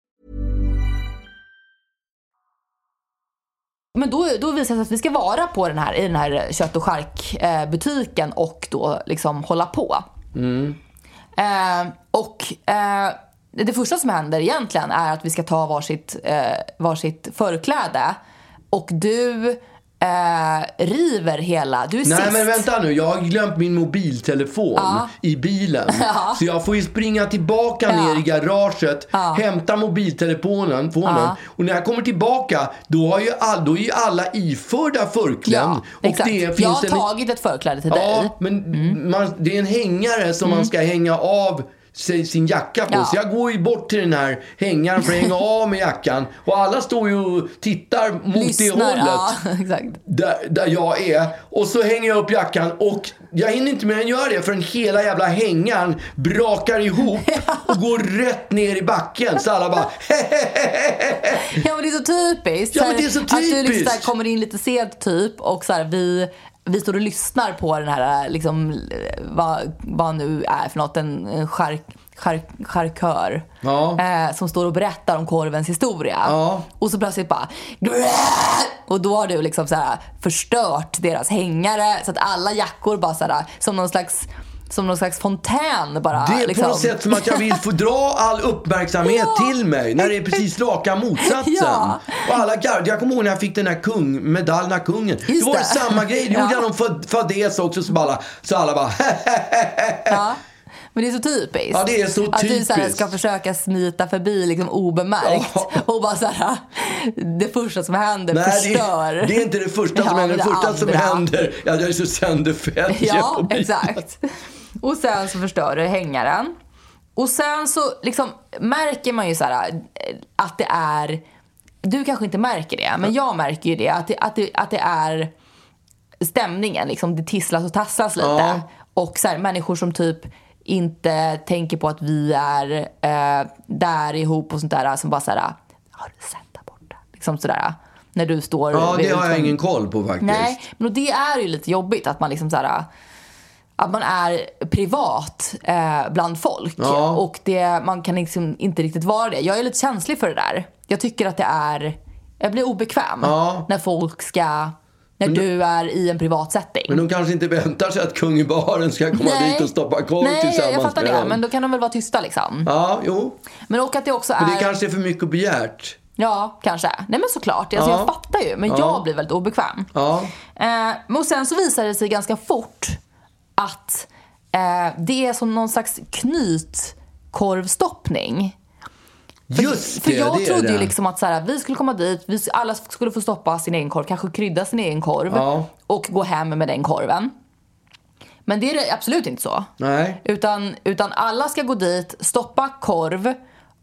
Men då, då visar det sig att vi ska vara på den här, i den här kött och charkbutiken och då liksom hålla på. Eh, och eh, det första som händer egentligen är att vi ska ta varsitt, eh, varsitt förkläde och du eh, river hela, du är Nej sist. men vänta nu, jag har glömt min mobiltelefon i bilen. [laughs] Så jag får ju springa tillbaka ner i garaget, hämta mobiltelefonen fonen. och när jag kommer tillbaka då, har ju all, då är ju alla iförda förkläden. Ja, och exakt. det jag finns har en, tagit ett förkläde till Ja, dig. men man, det är en hängare som man ska hänga av sig, sin jacka på. Ja. Så jag går ju bort till den här hängaren för att hänga av med jackan. Och alla står ju och tittar mot det Lyssnar, hållet ja, [laughs] där, där jag är. Och så hänger jag upp jackan och jag hinner inte mer än göra det förrän hela jävla hängaren brakar ihop [laughs] och går rätt ner i backen. Så alla bara [laughs] Ja men det är så typiskt. Ja, men det är så Att du liksom typiskt. kommer in lite sent typ och så här, vi, vi står och lyssnar på den här, liksom, vad, vad nu är för något, en en chark, chark, charkör. Ja. Eh, som står och berättar om korvens historia. Ja. Och så plötsligt bara och då har du liksom så här förstört deras hängare så att alla jackor bara så som någon slags som någon slags fontän bara. Det är liksom. på något sätt som att jag vill få dra all uppmärksamhet [laughs] Ja. till mig. När det är precis raka motsatsen. [laughs] Ja. Och alla garv. Jag kommer ihåg när jag fick den här kung, medaljen av kungen. Just Då var det det. samma grej. Det [laughs] gjorde Ja. jag någon fa- fadäs också. Så alla, så alla bara Ja. Men det är så typiskt. Ja, det är så Att du så här, typiskt. ska försöka smita förbi liksom obemärkt. Ja. Och bara så här, det första som händer Nej, det, förstör. är- det är inte det första som Ja, händer. Det men första som andra. händer, ja, jag är så sönderfälld. Ja, exakt. Och sen så förstör du hängaren. Och sen så liksom märker man ju så här eh, att det är... Du kanske inte märker det, men jag märker ju det. Att det, att det, att det är stämningen. Liksom, det tisslas och tasslas lite. Ja. Och så här, människor som typ inte tänker på att vi är eh, där ihop och sånt där. Som bara så här, har du sett där borta? Liksom sådär. När du står Ja, det har jag utgång- ingen koll på faktiskt. Nej, men det är ju lite jobbigt att man liksom så här, att man är privat eh, bland folk. Ja. Och det, man kan liksom inte riktigt vara det. Jag är lite känslig för det där. Jag tycker att det är... Jag blir obekväm Ja. när folk ska... När du är i en privat setting. Men de kanske inte väntar sig att kung i baren ska komma Nej. dit och stoppa korv Nej, tillsammans jag fattar med det. dem. Men då kan de väl vara tysta liksom. Ja, jo. Men och att det också är... Men det kanske är för mycket begärt. Ja, kanske. Nej men såklart. Alltså, Ja. Jag fattar ju. Men Ja. jag blir väldigt obekväm. Ja. Eh, men och sen så visar det sig ganska fort att eh, det är som någon slags knytkorvstoppning. Just För det, jag det trodde det. ju liksom att så här, vi skulle komma dit, vi, alla skulle få stoppa sin egen korv, kanske krydda sin egen korv Ja. och gå hem med den korven. Men det är det absolut inte så. Nej. Utan, utan alla ska gå dit, stoppa korv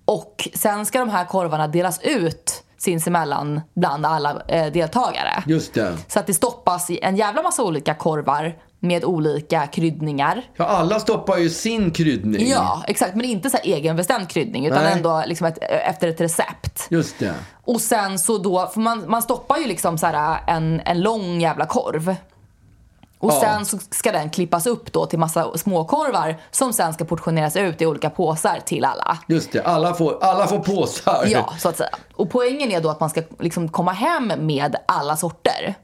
och sen ska de här korvarna delas ut sinsemellan bland alla eh, deltagare. Just det. Så att det stoppas i en jävla massa olika korvar med olika kryddningar. Ja, alla stoppar ju sin kryddning. Ja, exakt. Men inte så här egenbestämd kryddning utan Nej. ändå liksom ett, efter ett recept. Just det. Och sen så då, för man, man stoppar ju liksom så här en, en lång jävla korv. Och Ja. sen så ska den klippas upp då till massa småkorvar som sen ska portioneras ut i olika påsar till alla. Just det, alla får, alla får påsar. Ja, så att säga. Och poängen är då att man ska liksom komma hem med alla sorter.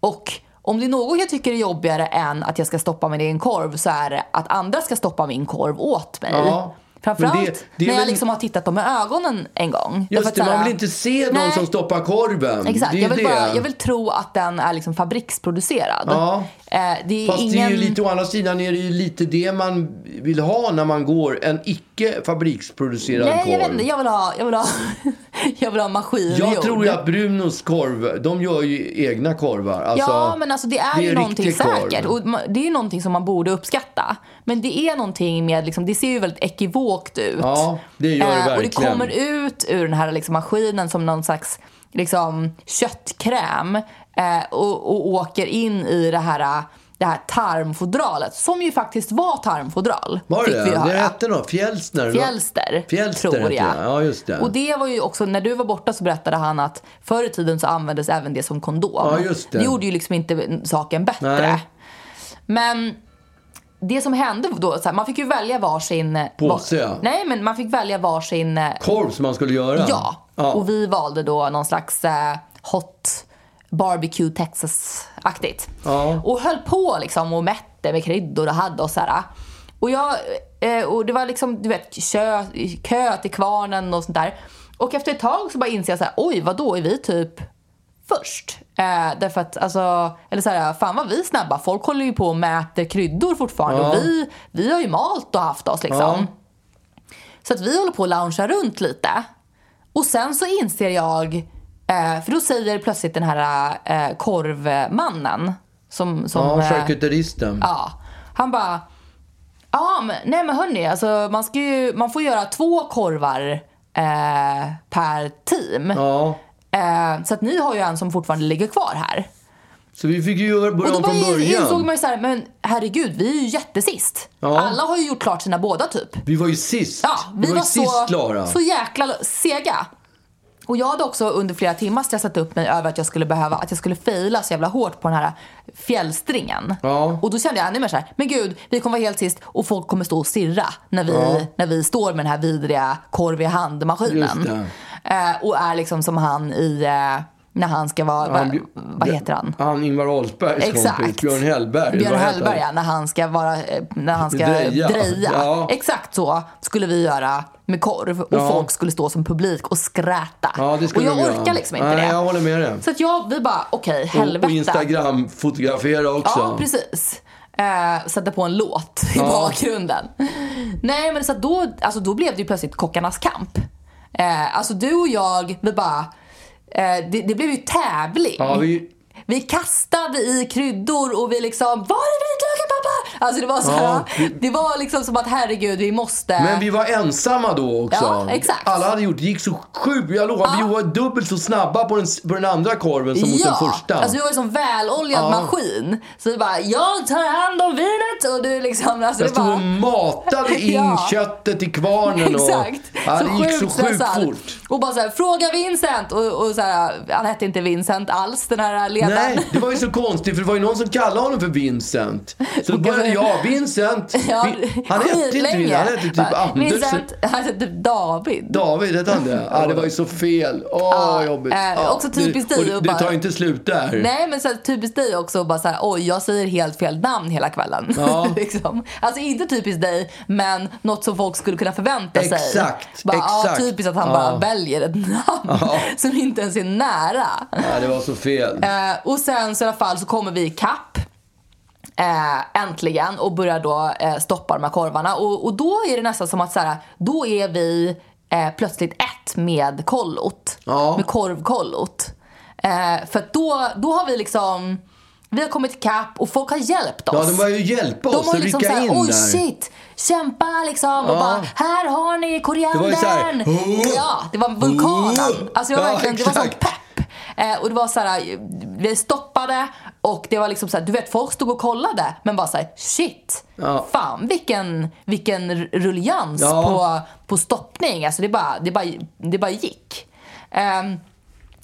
Och om det är något jag tycker är jobbigare än att jag ska stoppa min egen korv så är det att andra ska stoppa min korv åt mig. Ja, Framförallt men det- det är när jag liksom har tittat dem med ögonen en gång. Just det, man vill inte se någon Nej. som stoppar korven. Exakt, jag vill, bara, jag vill tro att den är liksom fabriksproducerad. Ja. Eh, det är Fast ingen... det är ju lite, å andra sidan är det ju lite det man vill ha när man går en icke fabriksproducerad Nej, korv. jag vet inte. Jag vill ha, jag vill ha, [laughs] jag vill ha maskingjord. Jag tror ju att Brunos korv, de gör ju egna korvar. Alltså, ja, men alltså det är det ju är någonting säkert. Och det är ju någonting som man borde uppskatta. Men det är någonting med, liksom, det ser ju väldigt ekivokt ut. Ja, det gör det Eh, Och det verkligen. kommer ut ur den här liksom, maskinen som någon slags liksom, köttkräm. Eh, och, och åker in i det här, det här tarmfodralet. Som ju faktiskt var tarmfodral. Var fick det vi ju det? höra. Det hette något? Fjällster? Fjällster, Fjällster tror jag. Ja, just det. Och det var ju också, när du var borta så berättade han att förr i tiden så användes även det som kondom. Ja, just det. det gjorde ju liksom inte saken bättre. Nej. Men det som hände då, så här, man fick ju välja varsin... Påse, ja. Nej, men man fick välja varsin... eh, Korv som man skulle göra? Ja. ja. Och vi valde då någon slags eh, hot barbecue Texas-aktigt. Ja. Och höll på liksom och mätte med kryddor och hade och så här. Och, jag, eh, och det var liksom, du vet, kö, kö till kvarnen och sånt där. Och efter ett tag så bara inser jag så här, oj, vad då är vi typ först? Eh, därför att, alltså, eller så här, fan vad vi är snabba. Folk håller ju på och mäter kryddor fortfarande. Ja. Och vi, vi har ju malt och haft oss liksom. Ja. Så att vi håller på att loungea runt lite. Och sen så inser jag, eh, för då säger plötsligt den här eh, korvmannen som... som Ja, eh, charkuteristen. Ja. Han bara, ja men, nej men hörni, alltså, man, ska ju, man får göra två korvar eh, per team. Ja. Eh, så att ni har ju en som fortfarande ligger kvar här. Så vi fick ju göra- börja Och om då från början. insåg man ju såhär, men herregud, vi är ju jättesist. Ja. Alla har ju gjort klart sina båda typ. Vi var ju sist. Ja, vi var, var, ju sist så, klara. så jäkla sega. Och jag hade också under flera timmar stressat upp mig över att jag skulle behöva, att jag skulle faila så jävla hårt på den här fjällstringen. Ja. Och då kände jag ännu mer såhär, men gud, vi kommer vara helt sist och folk kommer stå och stirra när vi, när vi står med den här vidriga korv i hand-maskinen. Eh, och är liksom som han i, eh, när han ska vara, Han blir- vad heter han? Han Ingvar Ahlsbergs Exakt. kompis, Björn Hellberg. Björn Hellberg, ja, när han ska, vara, eh, när han ska Dreja. dreja. Ja. Exakt så skulle vi göra med korv. Och Ja. folk skulle stå som publik och skräta. Ja, och jag orkar göra. liksom inte Nej, det. jag håller med dig. Så att jag, vi bara, okej, Och, helvete. och Instagram-fotografera också. Ja, precis. Eh, sätta på en låt i Ja. bakgrunden. Nej, men så då, alltså, då blev det ju plötsligt kockarnas kamp. Eh, alltså du och jag, vi bara, eh, det, det blev ju tävling. Ja, vi, vi kastade i kryddor och vi liksom, var är vitlöken pappa? Alltså det var så här, Ja, det var liksom som att herregud vi måste. men vi var ensamma då också. Ja, exakt. Alla hade gjort, det gick så sjukt. Jag lovar, vi var dubbelt så snabba på den, på den andra korven som mot ja, den första. alltså vi var ju som väloljad Ja. maskin. Så vi bara, jag tar hand om vinet och du liksom, alltså jag det stod bara... och matade in [laughs] Ja. köttet i kvarnen. Och, Exakt. Ja, det gick så sjukt fort. Och bara så här, fråga Vincent. Och, och så här, han hette inte Vincent alls, den här ledaren. Nej, det var ju så konstigt för det var ju någon som kallade honom för Vincent. Så då började jag, Vincent. [laughs] Ja, han hette inte. Vincent, han hette typ Anders. Vincent, han hette typ David. David hette han det? [laughs] Ja, det var ju så fel. Åh, jobbigt. eh, Ja, också typiskt dig det, och det tar inte slut där. Nej men så typiskt dig också bara så här, oj jag säger helt fel namn hela kvällen. Ja. [laughs] liksom. Alltså inte typiskt dig men något som folk skulle kunna förvänta sig. Exakt, Bara, Ja, exakt. typiskt att han Ja. bara väljer ett namn som inte ens är nära. Ja, det var så fel. Eh, och sen så i alla fall så kommer vi i kapp eh, äntligen och börjar då eh, stoppa de här korvarna. Och, och då är det nästan som att så här, då är vi eh, plötsligt ett med kollot. Ja. Med korvkollot. För då, då har vi liksom, vi har kommit ikapp och folk har hjälpt oss. Ja, de började ju hjälpa De oss har att liksom såhär, oj där. shit, kämpa liksom. Och Ja. bara, här har ni koriandern. Det var ju så här, "Åh!" ja, det var vulkanen. Alltså det var Ja, verkligen, det var sån exakt. pepp. Eh, och det var så här, vi stoppade och det var liksom så här, du vet folk stod och kollade men bara så här, shit. Ja. Fan vilken, vilken rullians Ja. på, på stoppning. Alltså det bara, det bara, det bara gick. Ehm,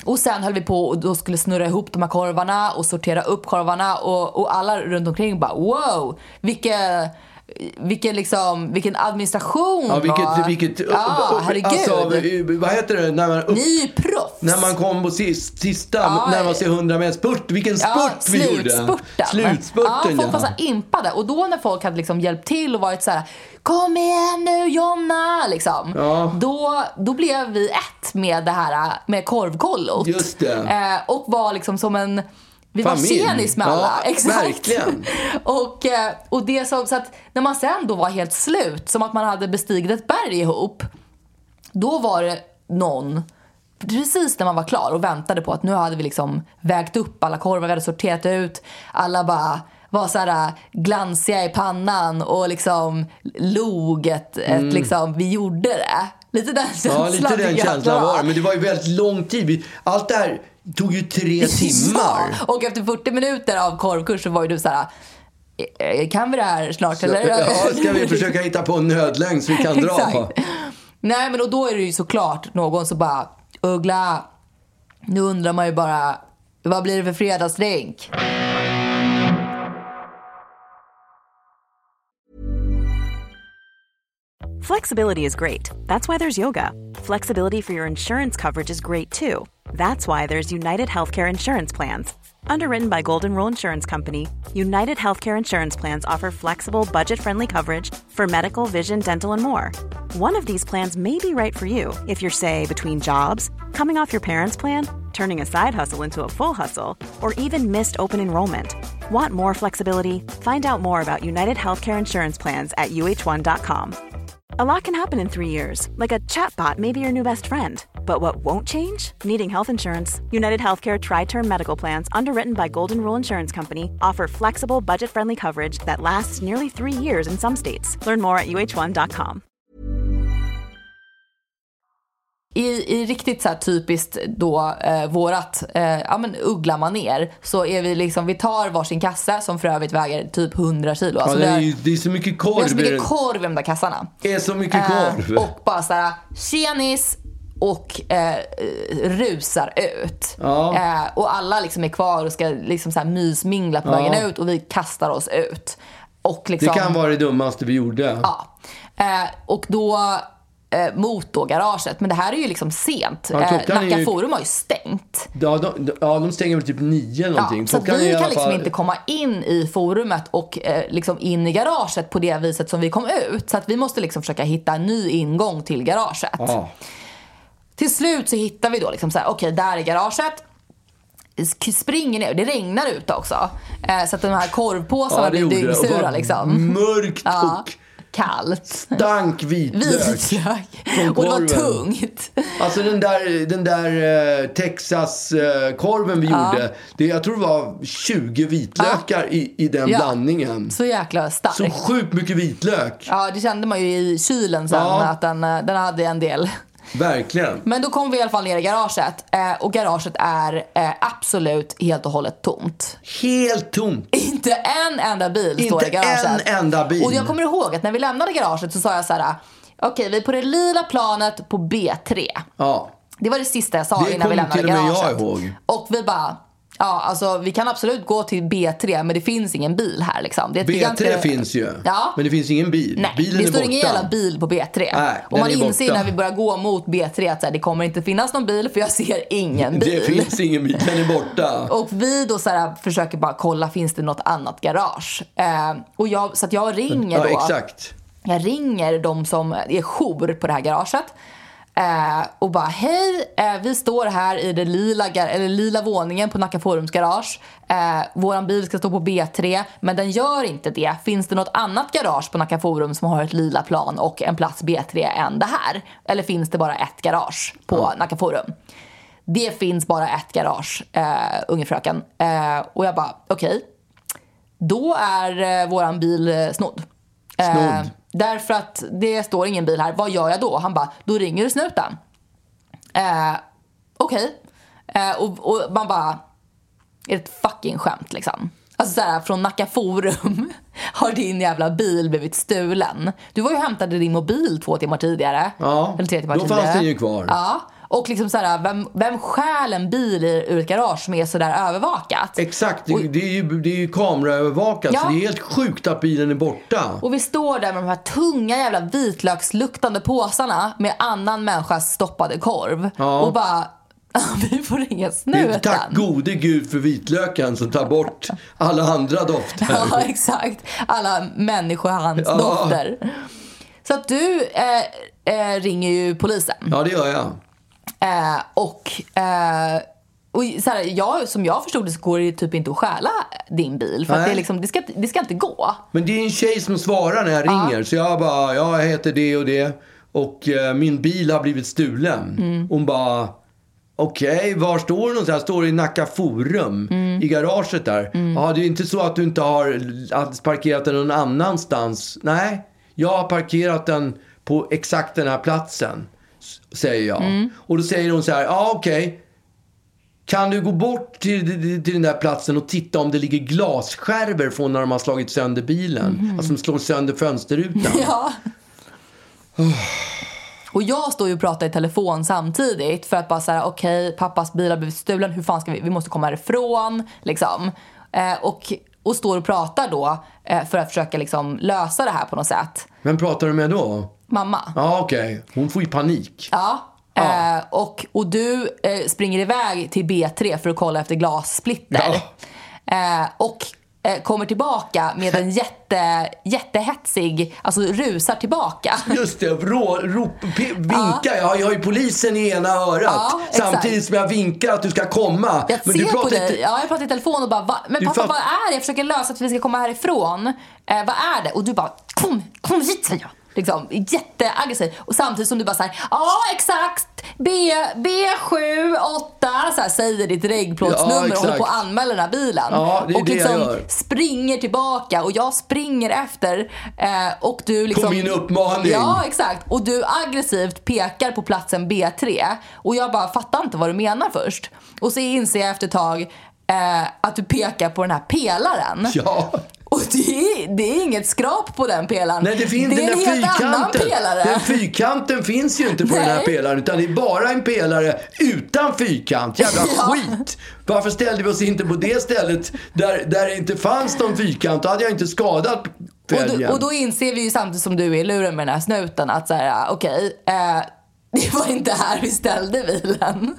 och sen höll vi på och då skulle snurra ihop de här korvarna och sortera upp korvarna och, och alla runt omkring bara wow, vilka vilken, liksom, vilken administration Ja, vilket, vilket, ja, herregud. Alltså, vad heter det? När man, upp, Ni är ju proffs. när man kom på sist, sista, Ja, när man ser 100 meter spurt. Vilken spurt ja, vi gjorde. slutspurten. Ja. Folk var så impade. Och då när folk hade liksom hjälpt till och varit så här: Kom igen nu Jonna! Liksom. Ja. Då, då blev vi ett med det här med korvkollot. Just det. Eh, och var liksom som en vi Familj. var tjenis med alla. Ja, [laughs] Exakt. verkligen. och, eh, och det som, så att när man sen då var helt slut, som att man hade bestigit ett berg ihop. Då var det någon, precis när man var klar och väntade på att nu hade vi liksom vägt upp alla korvar, vi hade sorterat ut. Alla bara var så här äh, glansiga i pannan och liksom log ett, ett liksom, vi gjorde det. Lite den känslan. Mm. Ja, lite den känslan var det. Men det var ju väldigt lång tid. Allt det här tog ju tre timmar. Ja, och efter 40 minuter av korvkurs så var ju du så här. "Eh, Kan vi det här snart eller? Ja, ska vi försöka hitta på en nödlängd så vi kan dra? Exakt. Nej men och då är det ju såklart någon som bara Uggla, nu undrar man ju bara vad blir det för fredagsdrink? Flexibility is great. That's why there's yoga. Flexibility for your insurance coverage is great too. That's why there's United Healthcare Insurance Plans. Underwritten by Golden Rule Insurance Company, United Healthcare Insurance Plans offer flexible, budget friendly coverage for medical, vision, dental, and more. One of these plans may be right for you if you're, say, between jobs, coming off your parents' plan, turning a side hustle into a full hustle, or even missed open enrollment. Want more flexibility? Find out more about United Healthcare Insurance Plans at uh1.com. A lot can happen in three years, like a chatbot may be your new best friend. But what won't change? Needing health insurance. United Healthcare Tri Term Medical Plans, underwritten by Golden Rule Insurance Company, offer flexible, budget friendly coverage that lasts nearly three years in some states. Learn more at uh1.com. I, i riktigt så här typiskt då eh, vårat eh, ja, men uggla-manér så är vi liksom, vi tar varsin kasse som för övrigt väger typ 100 kilo. Ja, Alltså det, vi är har- ju, det är så mycket korv. har så i mycket korv i de där kassarna. Det är så mycket korv. Eh, och bara såhär, tjenis och eh, rusar ut. Ja. Eh, och alla liksom är kvar och ska liksom så här mysmingla på Ja. vägen ut och vi kastar oss ut. Och Det liksom, kan vara det dummaste vi gjorde. Ja. Eh, och då eh, mot då garaget. Men det här är ju liksom sent. Ja, eh, Nacka ju- Forum har ju stängt. Ja, de, ja, de stänger väl typ nio någonting. Ja, så vi kan liksom fall- inte komma in i forumet och eh, liksom in i garaget på det viset som vi kom ut. Så att vi måste liksom försöka hitta en ny ingång till garaget. Ja. Till slut så hittar vi då liksom så här, okej där är garaget. Springer ner, det regnar ute också. Eh, så att de här korvpåsarna Ja, blir dyngsura liksom. Mörkt Ja, och kallt. stank vitlök. Vitlök. Och det var tungt. Alltså den där, den där eh, Texas-korven vi gjorde. Det, jag tror det var 20 vitlökar i, i den Ja. blandningen. Så jäkla stark. Så sjukt mycket vitlök. Ja, det kände man ju i kylen sen Ja. att den, eh, den hade en del. Verkligen. Men då kom vi i alla fall ner i garaget eh, och garaget är eh, absolut helt och hållet tomt. Helt tomt. [laughs] Inte en enda bil står Inte i garaget. en enda bil. Och jag kommer ihåg att när vi lämnade garaget så sa jag så här. Okej, vi är på det lila planet på B3. Ja. Det var det sista jag sa Det innan vi kommer lämnade till och med garaget. jag ihåg. Och vi bara, ja alltså vi kan absolut gå till B3 men det finns ingen bil här liksom. Det är ett B3 gigantiskt- finns ju. Ja. Men det finns ingen bil. Nej, Bilen det är står borta. ingen jävla bil på B3. Nej, och man inser borta. när vi börjar gå mot B3 att här, det kommer inte finnas någon bil för jag ser ingen bil. Det finns ingen bil. Den är borta. [laughs] Och vi då så här, försöker bara kolla, finns det något annat garage? Eh, och jag, så att jag ringer Ja, då. exakt. Jag ringer de som är jour på det här garaget. Eh, och bara hej, eh, vi står här i den lila, eller lila våningen på Nacka Forums garage. Eh, våran bil ska stå på B3 men den gör inte det. Finns det något annat garage på Nacka Forum som har ett lila plan och en plats B3 än det här? Eller finns det bara ett garage på Nacka Forum? Det finns bara ett garage, eh, unge fröken. Eh, och jag bara okej. Då är eh, våran bil eh, snodd. Snodd. Därför att det står ingen bil här. Vad gör jag då? Han bara, då ringer du snuten. Eh, Okej. Eh, och, och man bara, är det ett fucking skämt liksom? Alltså såhär, från Nacka Forum [laughs] har din jävla bil blivit stulen. Du var ju och hämtade din mobil två timmar tidigare. Ja, Eller tre timmar då fanns tidigare. den ju kvar. Ja. Och liksom så här, vem, vem stjäl en bil ur ett garage som är sådär övervakat? Exakt, det, det, är ju, det är ju kameraövervakat. Ja. Så det är helt sjukt att bilen är borta. Och vi står där med de här tunga jävla vitlöksluktande påsarna med annan människas stoppade korv. Ja. Och bara, [laughs] vi får ringa snuten. tack gode gud för vitlöken som tar bort alla andra dofter. [laughs] Ja, exakt. Alla människohandsdofter. Så att du eh, eh, ringer ju polisen. Ja, det gör jag. Eh, och eh, och så här, jag, som jag förstod det så går det typ inte att stjäla din bil. För det, är liksom, det, ska, det ska inte gå. Men det är en tjej som svarar när jag ringer. Så jag bara, jag heter det och det. Och eh, min bil har blivit stulen. Mm. Hon bara, okej, var står du någonstans? Jag står i Nacka Forum. Mm. I garaget där. Ja, det är inte så att du inte har parkerat den någon annanstans. Nej, jag har parkerat den på exakt den här platsen. Säger jag. Mm. Och då säger hon så här, ja okej. Kan du gå bort till, till den där platsen och titta om det ligger glasskärvor från när de har slagit sönder bilen? Alltså de slår sönder fönsterrutan. Ja. Och jag står ju och pratar i telefon samtidigt för att bara säga okej, pappas bil har blivit stulen, hur fan ska vi, vi måste komma härifrån, liksom. Eh, och, och står och pratar då eh, för att försöka liksom lösa det här på något sätt. Vem pratar du med då? Mamma. Ja, okej. Hon får ju panik. Ja. Eh, och, och du eh, springer iväg till B3 för att kolla efter glassplitter. Eh, och eh, kommer tillbaka med en [laughs] jätte, jättehetsig, alltså rusar tillbaka. Just det, rå, rop, vinka. Jag, har, jag har ju polisen i ena örat. Ja, samtidigt som jag vinkar att du ska komma. Jag Men ser du på pratar dig, inte- ja, jag pratar i telefon och bara, Va? men pappa fatt- vad är det? Jag försöker lösa att vi ska komma härifrån. Eh, vad är det? Och du bara, kom, kom hit säger jag. Liksom, jätteaggressiv. Och samtidigt som du bara säger ja exakt, B, B7, 8, så här, säger ditt Ja, regplåtsnummer och håller på att anmäla den här bilen. Ja, och liksom springer tillbaka och jag springer efter. Eh, och du liksom, min uppmaning. Ja, exakt. Och du aggressivt pekar på platsen B3. Och jag bara fattar inte vad du menar först. Och så inser jag efter ett tag eh, att du pekar på den här pelaren. Ja. Och det är, det är inget skrap på den pelaren. Nej, det finns det är en helt annan pelare. Den fyrkanten finns ju inte på den här Nej. pelaren. Utan det är bara en pelare utan fyrkant. Jävla [laughs] Ja. skit! Varför ställde vi oss inte på det stället där, där det inte fanns någon fyrkant? Då hade jag inte skadat Och då, och då inser vi ju samtidigt som du är i luren med den här snuten att så här, okej, eh, [laughs] det var inte här vi ställde bilen.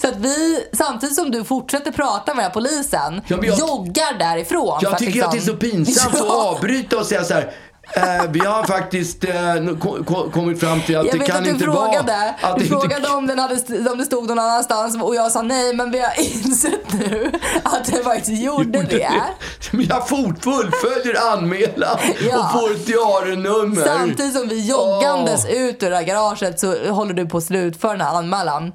Så att vi, samtidigt som du fortsätter prata med den här polisen, Ja, jag- joggar därifrån. Jag tycker att det är så liksom- pinsamt att [laughs] avbryta och säga så här. Eh, vi har faktiskt eh, ko- ko- kommit fram till att Jag det kan att du inte frågade, vara... Att du frågade inte, om, den hade, om det stod någon annanstans och jag sa nej men vi har insett nu att det faktiskt gjorde det. Men jag fort fullföljer anmälan Ja. och får ett diarienummer. Samtidigt som vi joggandes ut ur det här garaget så håller du på att slutföra den här anmälan.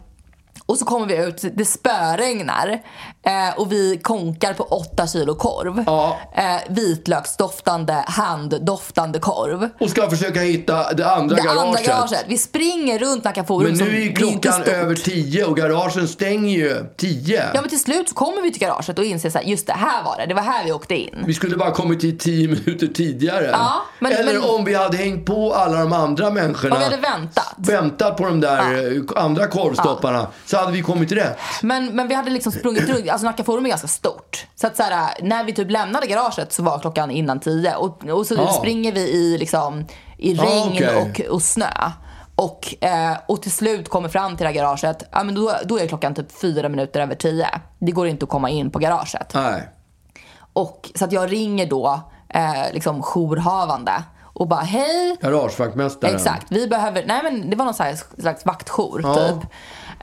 Och så kommer vi ut, det spöregnar eh, och vi konkar på 8 kilo korv. Ja. Eh, vitlöksdoftande, handdoftande korv. Och ska försöka hitta det andra Det garaget. andra garaget. Vi springer runt Nacka Forum. Men nu är klockan över tio och garagen stänger ju tio. Ja men till slut så kommer vi till garaget och inser så här, just det här var det, det var här vi åkte in. Vi skulle bara kommit hit tio [laughs] minuter tidigare. Ja, men- Eller men- om vi hade hängt på alla de andra människorna. Om vi hade väntat. Väntat på de där eh, andra korvstopparna. Så hade vi kommit rätt. Men, men vi hade liksom sprungit runt, alltså Nacka Forum är ganska stort. Så att så här, när vi typ lämnade garaget så var klockan innan tio. Och, och så Ja. springer vi i, liksom, i regn okej. och, och snö. Och, eh, och till slut kommer fram till det här garaget, ja, men då, då är klockan typ fyra minuter över tio. Det går inte att komma in på garaget. Nej. Och, så att jag ringer då eh, liksom jourhavande och bara hej. Garagevaktmästaren. Exakt. Vi behöver, nej men det var någon slags, slags vaktjour Ja. typ.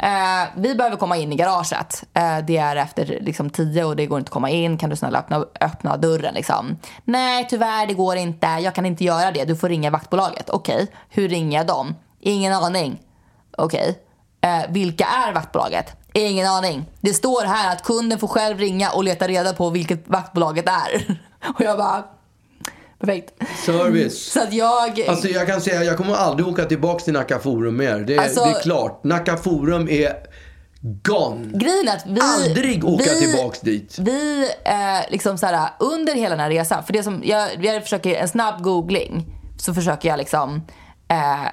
Eh, vi behöver komma in i garaget. Eh, det är efter liksom tio och det går inte att komma in. Kan du snälla öppna, öppna dörren liksom? Nej tyvärr det går inte. Jag kan inte göra det. Du får ringa vaktbolaget. Okej, hur ringer jag dem? Ingen aning. Okej. Eh, vilka är vaktbolaget? Ingen aning. Det står här att kunden får själv ringa och leta reda på vilket vaktbolaget är. [laughs] och jag bara, perfekt. Service. [laughs] Så att jag... Alltså jag kan säga, jag kommer aldrig åka tillbaka till Nacka Forum mer. Det, är- Alltså- det är klart. Nacka Forum är gone. Grejen är att vi... Aldrig åka vi, tillbaks dit. Vi, eh, liksom så här, under hela den här resan, för det som, jag, jag försöker en snabb googling, så försöker jag liksom eh,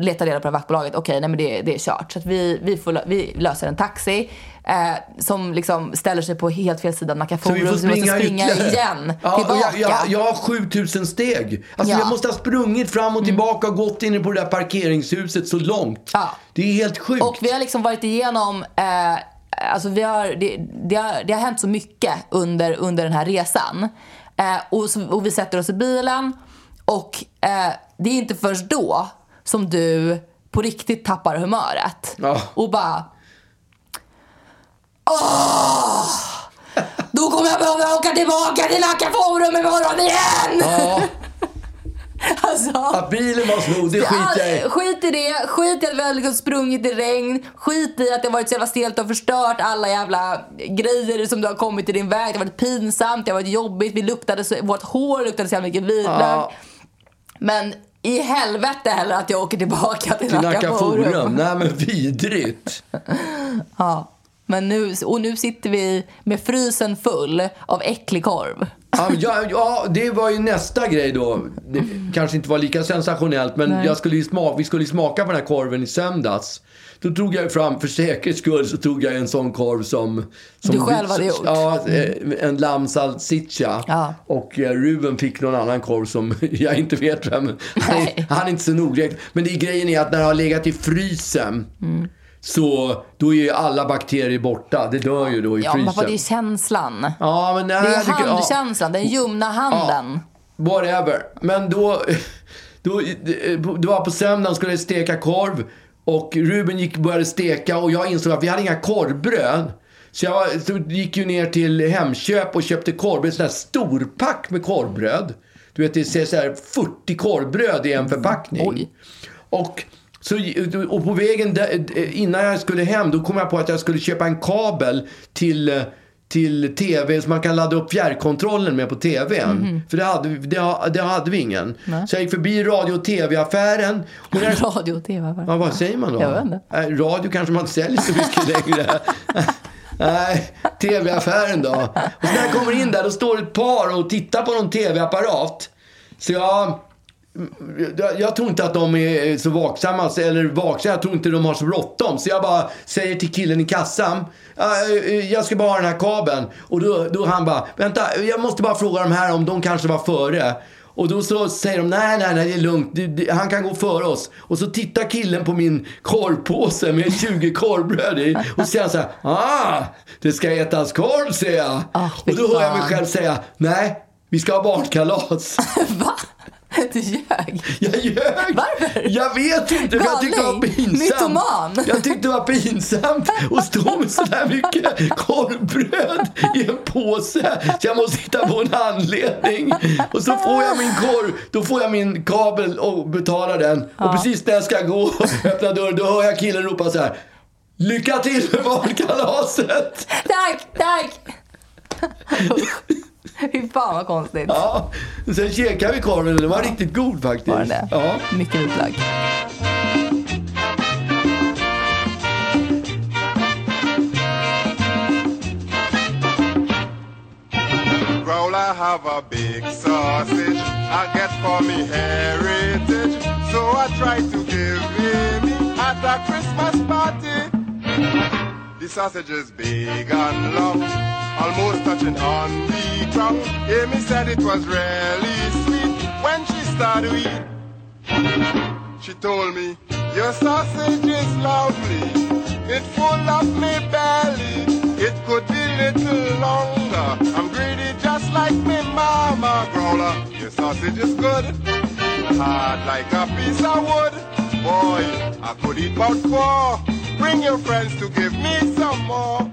letar reda på det här vaktbolaget. Okej, nej men det, det är kört. Så att vi, vi, får, vi löser en taxi eh, som liksom ställer sig på helt fel sida Nacka Så vi får Så vi springa, springa igen, Ja, tillbaka. jag, jag, jag har 7000 steg. Alltså Ja. Mm. jag måste ha sprungit fram och tillbaka och gått in på det där parkeringshuset så långt. Ja. Det är helt sjukt. Och vi har liksom varit igenom, eh, alltså vi har, det, det, har, det har hänt så mycket under, under den här resan. Eh, och, så, och vi sätter oss i bilen och eh, det är inte först då som du på riktigt tappar humöret. Ja. Och bara... Åh! Då kommer jag behöva åka tillbaka till Nacka Forum imorgon igen! Ja, [laughs] Alltså, att bilen var snodd, det skiter jag i. Skit i det, skit i att vi har liksom sprungit i regn, skit i att det har varit så jävla stelt och förstört alla jävla grejer som du har kommit i din väg. Det har varit pinsamt, det har varit jobbigt, vi luktade så, vårt hår luktade så jävla mycket vitlök. Ja. Men i helvete heller att jag åker tillbaka till, Till Nacka, Forum. Forum. Nej men vidrigt. Ja. Men nu, och nu sitter vi med frysen full av äcklig korv. Ja, ja, ja, det var ju nästa grej då. Det kanske inte var lika sensationellt, men Nej. jag skulle ju smaka, vi skulle ju smaka på den här korven i söndags. Då tog jag ju fram, för säkerhets skull, så tog jag en sån korv som... som Du själv hade gjort? Ja, eh, en lammsalsiccia. Ja. Och eh, Ruben fick någon annan korv som [laughs] jag inte vet vem. Han, han är inte så noggrann. Men det grejen är att när det har legat i frysen, Mm. så då är ju alla bakterier borta. Det dör ju då i Ja, men frysen. pappa, det är känslan. Ja, men nej, Det är jag tycker- ja. handkänslan, den ljumna handen. Whatever. Men då, [laughs] då, det var på söndagen skulle jag steka korv. Och Ruben gick började steka och jag insåg att vi hade inga korvbröd. Så jag så gick ju ner till Hemköp och köpte korvbröd. Sån här storpack med korvbröd. Du vet, det ser så här 40 korvbröd i en förpackning. Oj. Och, så, och på vägen där, innan jag skulle hem, då kom jag på att jag skulle köpa en kabel till, till tv så man kan ladda upp fjärrkontrollen med på tvn. Mhm. För det hade, det, det hade vi ingen. Så jag gick förbi radio och tv-affären. [laughs] Och när, Radio och tv. ja, vad säger man då? Jag vet inte. Nej, radio kanske man inte säljer så mycket längre. [laughs] Nej, tv-affären då. Och så när jag kommer in där, då står ett par och tittar på någon tv-apparat. Så jag... Jag, tror inte att de är så vaksamma, eller vaksamma, jag tror inte de har så bråttom. Så jag bara säger till killen i kassan, "Ja, eh, jag ska bara ha den här kabeln. Och då, då han bara, vänta, jag måste bara fråga de här om de kanske var före. Och då så säger de, nej, nej, nej, det är lugnt, han kan gå före oss. Och så tittar killen på min korvpåse med [laughs] 20 korvbröd i. Och säger så här, ah, det ska ätas korv, säger jag. Ah, och då hör jag mig själv säga, nej, vi ska ha barnkalas. [laughs] Va? [laughs] Du ljög. Jag ljög! Varför? Jag vet inte, för jag tyckte det var pinsamt. Mytoman. Jag tyckte det var pinsamt att stå med sådär mycket korvbröd i en påse. Så jag måste hitta på en anledning. Och så får jag min korv, då får jag min kabel och betalar den. Och precis när jag ska gå och öppna dörren, då hör jag killen ropa så här. Lycka till med barnkalaset! Tack, tack! [laughs] Fy fan vad konstigt. Ja, sen käkade vi korven och den var riktigt god faktiskt. Var det? Ja. Mycket vitlök. Growl, I have a big sausage I get for me heritage. So I try to give him at a Christmas party. The sausage is big and long, almost touching on the ground. Amy said it was really sweet when she started eat. She told me, your sausage is lovely. It's full of me belly. It could be little longer. I'm greedy just like me mama growler. Your sausage is good. Hard like a piece of wood. Boy, I could eat about four. Bring your friends to give me some more.